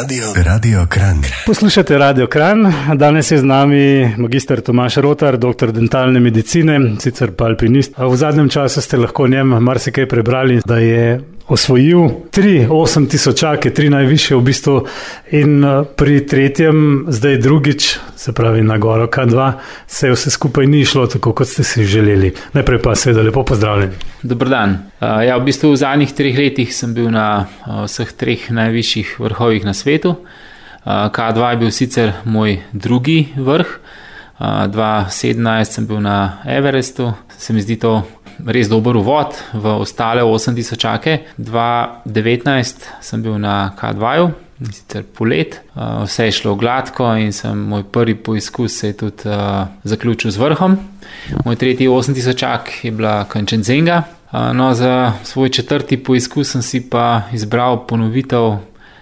Radio, Radio Kran. Poslušate Radio Kran. Danes je z nami magistr Tomaš Rotar, doktor dentalne medicine, sicer pa alpinist. V zadnjem času ste lahko o njem marsikaj prebrali, da je osvojil tri, osem tisočake, tri najviše v bistvu in eh, pri tretjem, zdaj drugič, se pravi na goro K2, se je vse skupaj ni šlo tako, kot ste si želeli. Najprej pa seveda lepo pozdravljeni. Dobrodan. Eh, ja, v bistvu v zadnjih treh letih sem bil na eh, vseh treh najvišjih vrhovih na svetu. K2 je bil sicer moj drugi vrh, 2017 sem bil na Everestu, se mi zdi to res dober uvod v ostale 8000. 2019 sem bil na K2, sicer polet, vse je šlo gladko in sem moj prvi poizkus se je tudi uh, zaključil z vrhom. Moj tretji 8000 je bila Kančenzenga. Uh, no, za svoj četrti poizkus sem si pa izbral ponovitev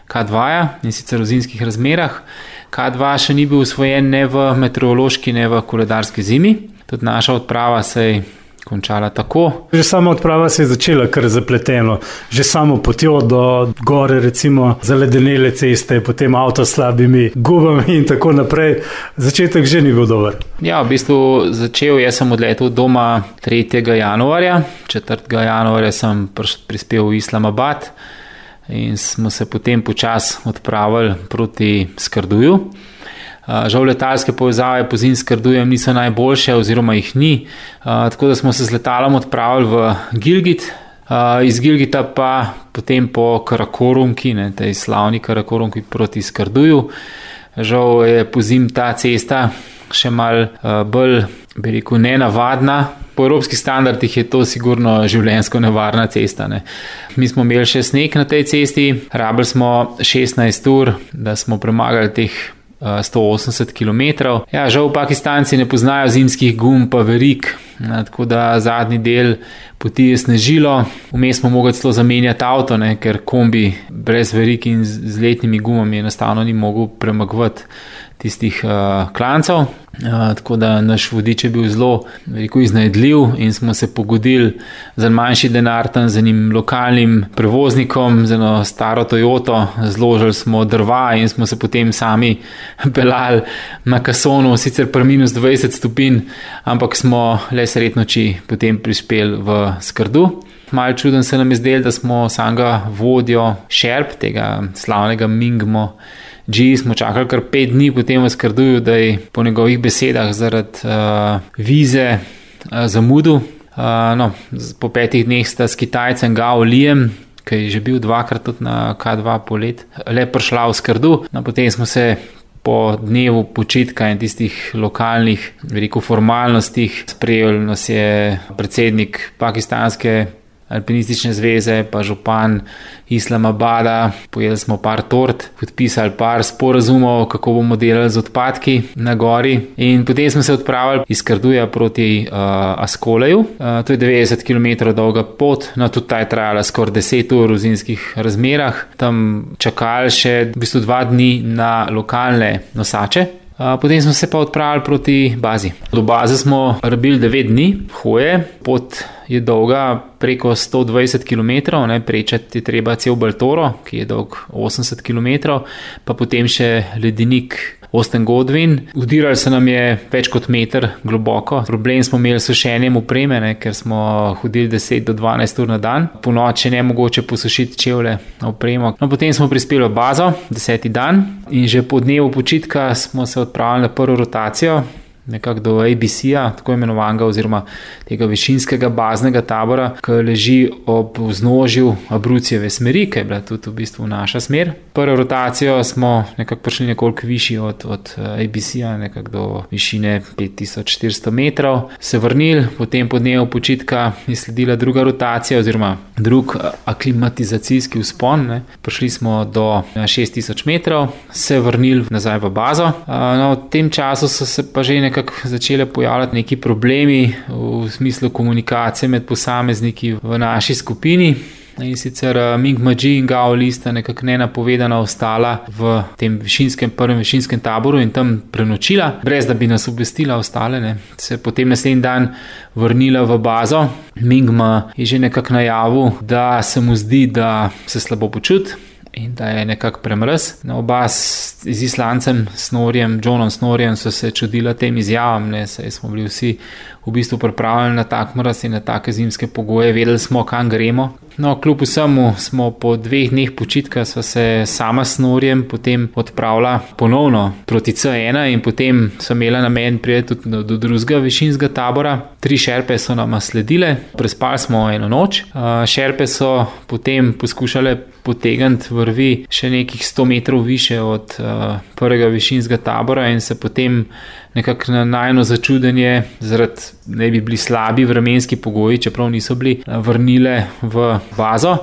K2 in sicer v zimskih razmerah. K2 še ni bil usvojen ne v meteorološki, ne v koledarski zimi. Tudi naša odprava se je končala tako. Že sama odprava se je začela kar zapleteno, že samo potjo do gore, recimo zaledenele ceste, potem avto s slabimi gubami in tako naprej. Začetek že ni bil dober. Ja, v bistvu začel jaz sem odletel doma 3. januarja, 4. januarja sem prispel v Islamabad in smo se potem počasi odpravili proti Skrduju. Žal letalske povezave po zimskem rdujem niso najboljše, oziroma jih ni, tako da smo se z letalom odpravili v Gilgit, iz Gilgita pa potem po Karakorumki, ne, tej slavni Karakorumki proti Skrduju. Žal je po zim ta cesta še mal bolj, bi rekel, nenavadna. Po evropskih standardih je to sigurno življensko nevarna cesta. Ne. Mi smo imeli še sneg na tej cesti, rabili smo 16 ur, da smo premagali teh 180 km. Ja, žal Pakistanci ne poznajo zimskih gum, pa verik, tako da zadnji del poti je snežilo. Vmes smo mogli celo zamenjati avto, ne, ker kombi brez verik in z letnimi gumami enostavno ni mogel premagovati tistih uh, klancev. Uh, tako da naš vodič je bil zelo veliko iznajdljiv in smo se pogodili za manjši denar tam z enim lokalnim prevoznikom, z eno staro Toyoto, zložili smo drva in smo se potem sami pelali na kasonu, sicer pri minus 20 stopinj, ampak smo le sred noči potem prispeli v Skrdu. Mal čuden se nam je zdel, da smo samega vodjo šerp tega slavnega Mingmo. G smo čakali kar pet dni, potem v Skrduju, da je po njegovih besedah zaradi uh, vize uh, zamudil. Uh, no, po petih dneh sta s Kitajcem Gao Lijem, ki je že bil dvakrat tudi na K2 polet, le prišla v Skrdu. No, potem smo se po dnevu počitka in tistih lokalnih, veliko formalnostih sprejel nas je predsednik pakistanske Alpinistične zveze, pa župan Islamabada, pojedli smo par tort, podpisali par sporazumov, kako bomo delali z odpadki na gori. In potem smo se odpravili iz Karduja proti uh, Askoleju. Uh, to je 90 km dolga pot, no tudi ta je trajala skoraj 10 ur v zimskih razmerah. Tam čakali še v bistvu dva dni na lokalne nosače. Potem smo se pa odpravili proti bazi. Do baze smo rabili 9 dni, hoje, pot je dolga preko 120 km, ne, prečati je treba cel Baltoro, ki je dolg 80 km, pa potem še ledenik Osten Godwin. Udirali se nam je več kot meter globoko. Problem smo imeli s sušenjem upreme, ne, ker smo hodili 10 do 12 ur na dan. Po noči ne mogoče posušiti čevlje opremo. No, potem smo prispeli v bazo, deseti dan in že po dnevu počitka smo se odpravili na prvo rotacijo nekako do ABC-ja, tako imenovanega, oziroma tega višinskega baznega tabora, ki leži ob vznožju Abrucijeve smeri, ki je bila tudi v bistvu naša smer. Prvo rotacijo smo nekako prišli nekoliko višji od, od eh, ABC-ja, nekako do višine 5400 metrov, se vrnili, potem po dnevu počitka je sledila druga rotacija, oziroma drug eh, aklimatizacijski vzpon. Ne. Prišli smo do 6000 eh, metrov, se vrnili nazaj v bazo. No, v tem času so se pa že nekako nekako začele pojavljati neki problemi v smislu komunikacije med posamezniki v naši skupini. In sicer eh, Ming Maji in Gao Li sta nekako nenapovedano ostala v tem višinskem, prvem višinskem taboru in tam prenočila, brez da bi nas obvestila ostale. Ne. Se potem naslednji dan vrnila v bazo. Ming Ma je že nekako najavil, da se mu zdi, da se slabo počuti in da je nekako premrz. Na oba s, z islancem, Snorjem, Johnom Snorjem, so se čudili tem izjavam, ne, saj smo bili vsi v bistvu pripravljeni na tak mraz in na take zimske pogoje, vedeli smo, kam gremo. No, kljub vsemu smo po dveh dneh počitka se sama s Norjem potem odpravila ponovno proti C1 in potem so imela namen priti tudi do, do drugega višinskega tabora. Tri šerpe so nam sledile, prespali smo eno noč. Šerpe so potem poskušale potegniti vrvi še nekih 100 metrov više od prvega višinskega tabora in se potem nekako na najno začudenje, zaradi ne bi bili slabi vremenski pogoji, čeprav niso bili, vrnile v bazo.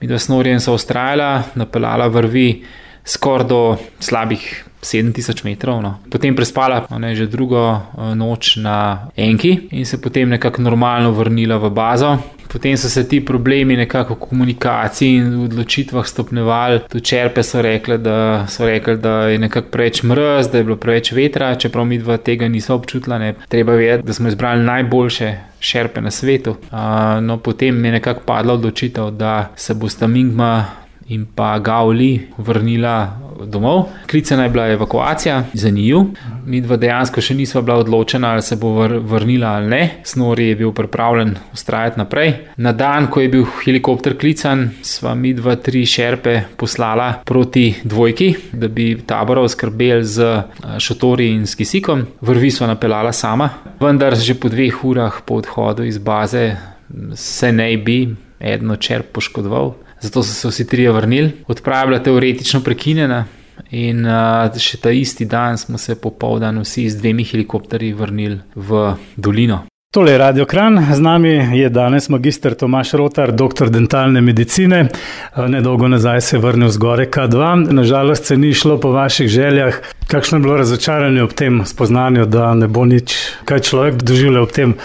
Mi dva snorjen so ustrajala, napeljala vrvi skoraj do slabih 7000 metrov. No. Potem prespala ne, že drugo eh, noč na Enki in se potem nekako normalno vrnila v bazo. Potem so se ti problemi nekako v komunikaciji in v odločitvah stopnevali. Tu črpe so rekli, da, so rekli, da je nekako preveč mrz, da je bilo preveč vetra, čeprav mi dva tega niso občutila. Ne. Treba vedeti, da smo izbrali najboljše šerpe na svetu. Uh, no, potem je nekako padla odločitev, da se bo sta Mingma in pa Gauli vrnila domov. Klicena je bila evakuacija za njiju. Mi dva dejansko še nismo bila odločena, ali se bo vrnila ali ne. Snori je bil pripravljen ustrajati naprej. Na dan, ko je bil helikopter klican, sva mi dva tri šerpe poslala proti dvojki, da bi tabor oskrbeli z šotori in s kisikom. Vrvi sva napeljala sama, vendar že po dveh urah po odhodu iz baze se ne bi eno črp poškodoval. Zato so se vsi trije vrnili. Odprava je bila teoretično prekinjena, in uh, še ta isti dan smo se popoldan vsi z dvemi helikopterji vrnili v dolino. Tole je Radio Kran, z nami je danes magistr Tomaš Rotar, doktor dentalne medicine. Nedolgo nazaj se je vrnil z gore K2. Nažalost se ni šlo po vaših željah. Kakšno je bilo razočaranje ob tem spoznanju, da ne bo nič, kaj človek doživlja ob tem,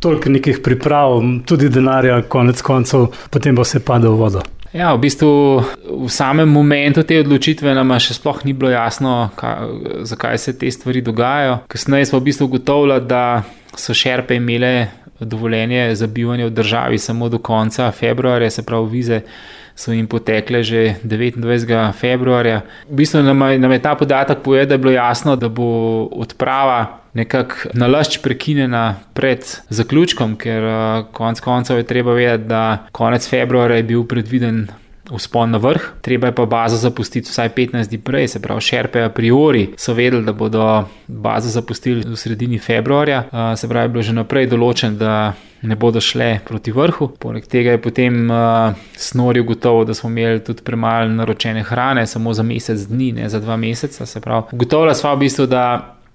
toliko nekih priprav, tudi denarja, konec koncev, potem bo se padel v vodo. Ja, v bistvu v samem momentu te odločitve nam še sploh ni bilo jasno, ka, zakaj se te stvari dogajajo. Kasneje smo v bistvu ugotovili, da so šerpe imele dovoljenje za bivanje v državi samo do konca februarja, se pravi vize. So jim potekle že 29. februarja. V bistvu nam je, nam je ta podatek povedal, da je bilo jasno, da bo odprava nekako nalašč prekinjena pred zaključkom, ker uh, konec koncev je treba vedeti, da konec februarja je bil predviden. Vzpon na vrh, treba je pa bazo zapustiti vsaj 15 dni prej, se pravi, šerpe a priori so vedeli, da bodo bazo zapustili v sredini februarja, uh, se pravi, je bilo že naprej določen, da ne bodo šle proti vrhu. Poleg tega je potem uh, snori ugotovil, da smo imeli tudi premalo naročene hrane, samo za mesec dni, ne za dva meseca. Se pravi, ugotovila sva v bistvu, da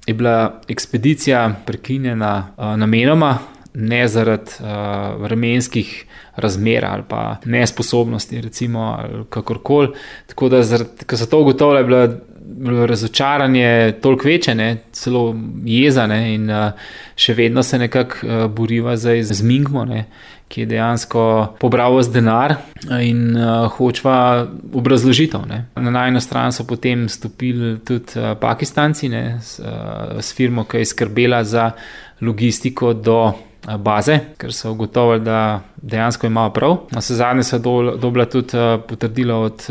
je bila ekspedicija prekinjena uh, namenoma, ne zaradi uh, vremenskih razmer ali pa nesposobnosti, recimo, ali kakorkoli. Tako da, ko so to ugotovili, je bilo razočaranje toliko večje, ne, celo jezane in uh, še vedno se nekako uh, boriva zdaj z Mingmo. Ne ki je dejansko pobral z denar in uh, hočva obrazložitev. Ne. Na najno stran so potem stopili tudi uh, Pakistanci ne, s, uh, s firmo, ki je skrbela za logistiko do baze, ker so ugotovili, da dejansko imajo prav. Na vse zadnje so dobila tudi potrdilo od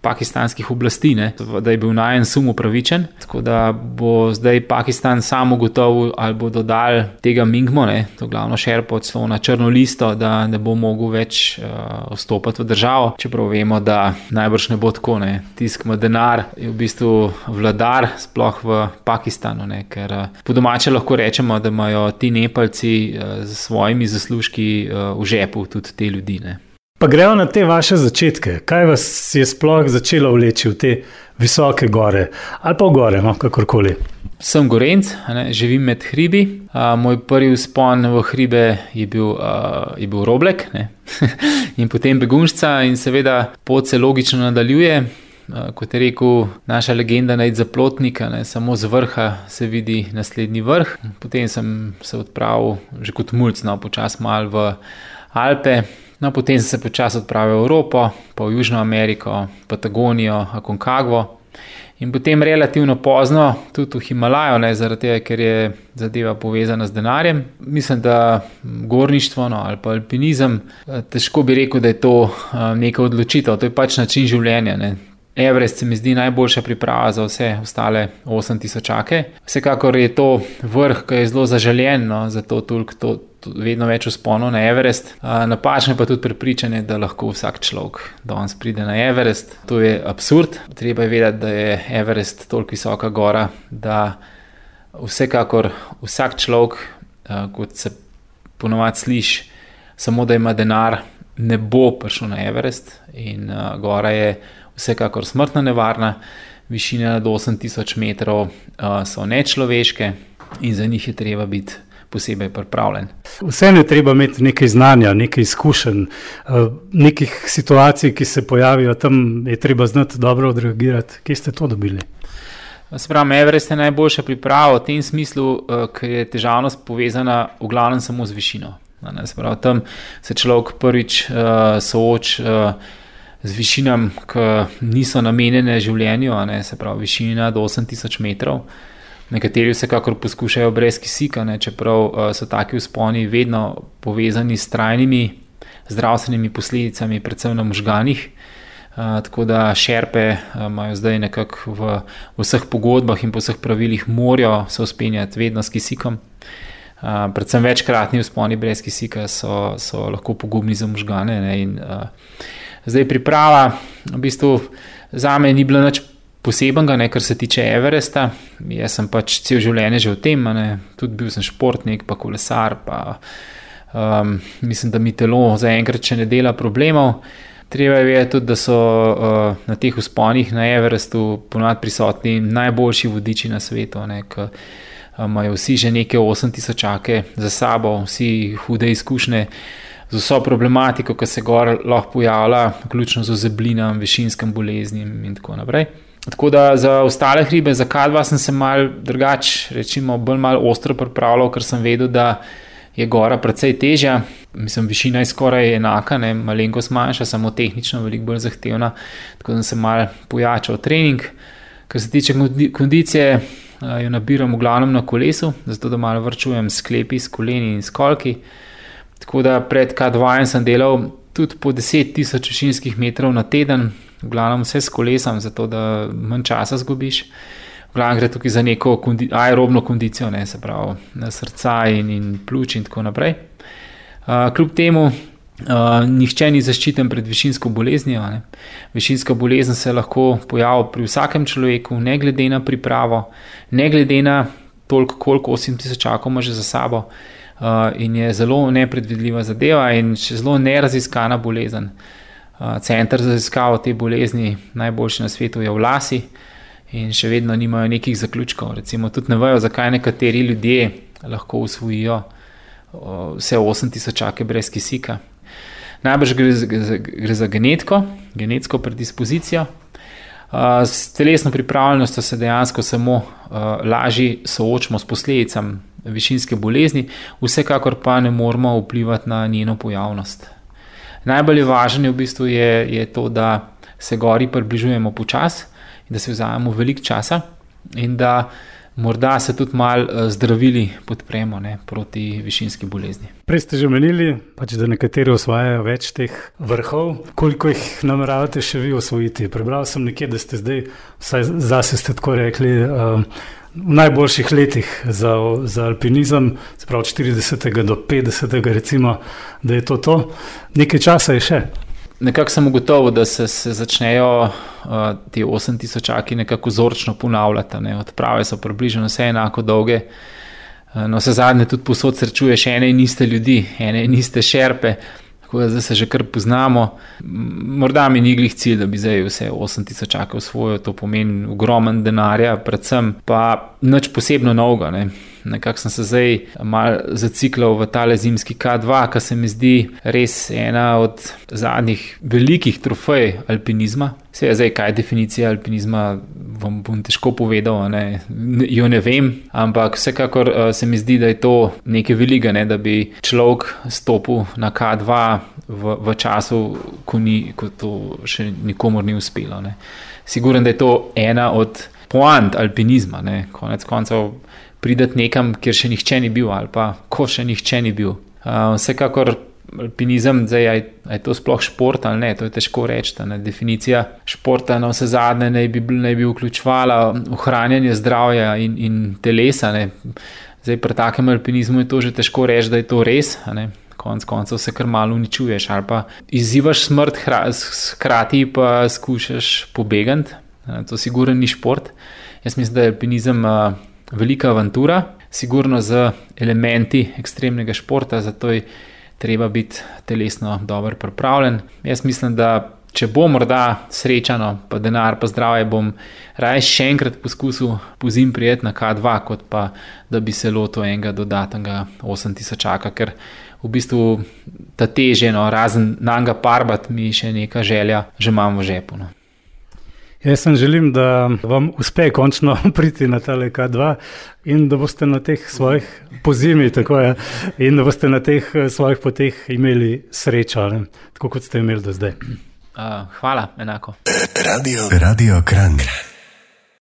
pakistanskih oblasti, ne, da je bil najen sum upravičen. Tako da bo zdaj Pakistan sam ugotovil, ali bo dodal tega Mingmo, ne, to glavno šerpo celo na črno listo, da ne bo mogel več uh, vstopati v državo. Čeprav vemo, da najbrž ne bo tako, ne. tisk ima denar, je v bistvu vladar, sploh v Pakistanu, ne, ker uh, po domače lahko rečemo, da imajo ti nepalci uh, s svojimi zaslužki uh, v žepu tudi te ljudi. Ne. Pa gremo na te vaše začetke. Kaj vas je sploh začelo vleči v te visoke gore ali pa v gore, no, kakorkoli? Sem gorenc, ne, živim med hribi. A, moj prvi vzpon v hribe je bil, a, je bil roblek in potem begunšca, in seveda pot se logično nadaljuje. A, kot je rekel naša legenda, naj za plotnika, ne, samo z vrha se vidi naslednji vrh. Potem sem se odpravil že kot mulj, no, počasi mal v Alpe. No, potem sem se počasi odpravil v Evropo, pa v Južno Ameriko, Patagonijo, Aconcagua. In potem relativno pozno, tudi v Himalajo, ne, zaradi tega, ker je zadeva povezana z denarjem. Mislim, da gorništvo no, ali pa alpinizem, eh, težko bi rekel, da je to eh, neka odločitev, to je pač način življenja. Ne. Everest se mi zdi najboljša priprava za vse ostale 8000. Vsekakor je to vrh, ki je zelo zaželjen, no, zato toliko to vedno več usponov na Everest. Napačno pa tudi prepričanje, da lahko vsak človek danes pride na Everest. To je absurd. Treba je vedeti, da je Everest toliko visoka gora, da vsekakor vsak človek, kot se ponovadi sliši, samo da ima denar, ne bo prišel na Everest. In gora je vsekakor smrtno nevarna. Višine nad 8000 metrov so nečloveške in za njih je treba biti posebej pripravljen. Vseeno je treba imeti nekaj znanja, nekaj izkušenj, eh, nekih situacij, ki se pojavijo tam, je treba znati dobro odreagirati. Kje ste to dobili? Spravno, Everest je najboljša priprava v tem smislu, eh, ker je težavnost povezana v glavnem samo z višino. Spravno, tam se človek prvič uh, sooča uh, z višinami, ki niso namenjene življenju, se pravi, višina do 8000 metrov. Uh, Nekateri vsekakor poskušajo brez kisika, ne, čeprav uh, so taki vzponi vedno povezani s trajnimi zdravstvenimi posledicami, predvsem na možganih. Uh, tako da šerpe uh, imajo zdaj nekako v, v vseh pogodbah in po vseh pravilih morajo se uspenjati vedno s kisikom. Uh, predvsem večkratni vzponi brez kisika so, so lahko pogubni za možgane. Ne, in, uh, zdaj priprava, v bistvu za me ni bila nič posebenega, ne, kar se tiče Everesta. Jaz sem pač cel življenje že v tem, ne, tudi bil sem športnik, pa kolesar. Pa, um, mislim, da mi telo zaenkrat še ne dela problemov. Treba je vedeti tudi, da so uh, na teh usponih na Everestu ponovadi prisotni najboljši vodiči na svetu. Ne, k, Imajo vsi že neke 8000 za sabo, vsi hude izkušnje z vso problematiko, ki se gor lahko pojavlja, vključno z ozeblinami, višinskim boleznim in tako naprej. Tako da za ostale hribe, za K2 sem se mal drugače, rečemo, bolj malo ostro pripravljal, ker sem vedel, da je gora precej težja. Mislim, višina je skoraj enaka, ne malenkost manjša, samo tehnično veliko bolj zahtevna. Tako da sem se mal pojačal trening. Kar se tiče kondicije, jo nabiram v glavnem na kolesu, zato da malo vrčujem sklepi, s koleni in skolki. Tako da pred K2 sem delal tudi po 10.000 višinskih metrov na teden, v glavnem vse s kolesom, zato da manj časa zgubiš. V glavnem gre tukaj za neko kondi aerobno kondicijo, ne se pravi, na srca in, in pljuč in tako naprej. Uh, kljub temu, uh, nihče ni zaščiten pred višinsko boleznijo. Ne. Višinska bolezen se lahko pojavi pri vsakem človeku, ne glede na pripravo, ne glede na toliko, koliko 8000 čakov ima že za sabo. Uh, in je zelo nepredvidljiva zadeva, in še zelo neraziskana bolezen. Center za raziskavo te bolezni, najboljši na svetu, je v Lasi in še vedno nimajo nekih zaključkov. Recimo, tudi ne vejo, zakaj nekateri ljudje lahko usvojijo vse 8000 brez kisika. Najbrž gre za, gre za genetko, genetsko predispozicijo. S telesno pripravljenostjo se dejansko samo lažje soočamo s posledicami višinske bolezni, vsekakor pa ne moramo vplivati na njeno pojavnost. Najbolj važno v bistvu je, je to, da se gori približujemo počasi in da se vzamemo veliko časa in da morda se tudi malo eh, zdravili podpremo ne, proti višinski bolezni. Prej ste že omenili, pač, da nekateri osvajajo več teh vrhov. Koliko jih nameravate še vi osvojiti? Prebral sem nekje, da ste zdaj, vsaj zase ste tako rekli. Uh, v najboljših letih za, za alpinizem, od 40. do 50. recimo, da je to to. Nekaj časa je še. Nekako sem ugotovil, da se, se začnejo uh, ti 8000-aki nekako vzorčno ponavljati. Ne. Odprave so približno vse enako dolge. Uh, no, vse zadnje tudi posod srečuješ ene in iste ljudi, ene in iste šerpe tako da zdaj se že kar poznamo. Morda mi ni glih cilj, da bi zdaj vse 8000 čakal svojo, to pomeni ogromen denarja, predvsem pa nič posebno novega. Ne. Nekako sem se zdaj mal zaciklal v tale zimski K2, ki se mi zdi res ena od zadnjih velikih trofej alpinizma. Vse je zdaj, kaj je definicija alpinizma, vam bom težko povedal, ne, jo ne vem, ampak vsekakor uh, se mi zdi, da je to nekaj velikega, ne, da bi človek stopil na K2 v, v času, ko, ni, ko to še nikomor ni uspelo. Siguren, da je to ena od poant alpinizma, ne? konec koncev prideti nekam, kjer še nihče ni bil ali pa ko še nihče ni bil. Uh, vsekakor alpinizem, zdaj je, je to sploh šport ali ne, to je težko reči. Definicija športa na vse zadnje naj bi, naj bi vključovala ohranjanje zdravja in, in telesa. Ne. Zdaj pri takem alpinizmu je to že težko reči, da je to res. Konec koncev se kar malo uničuješ ali pa izzivaš smrt, hkrati pa skušaš pobegati. To sigurno ni šport. Jaz mislim, da je alpinizem uh, velika avantura, sigurno z elementi ekstremnega športa, zato je treba biti telesno dobro pripravljen. Jaz mislim, da če bo morda srečano, pa denar, pa zdravje, bom raje še enkrat poskusil po zim prijeti na K2, kot pa da bi se lotil enega dodatnega 8000, ker v bistvu ta teže, no, razen nanga parbat, mi še neka želja, že imam v žepu. No. Jaz sem želim, da vam uspe končno priti na tale K2 in da boste na teh svojih pozimi, tako je, in da boste na teh eh, svojih poteh imeli srečo, ne? tako kot ste imeli do zdaj. Uh, hvala, enako. Radio, Radio Kran.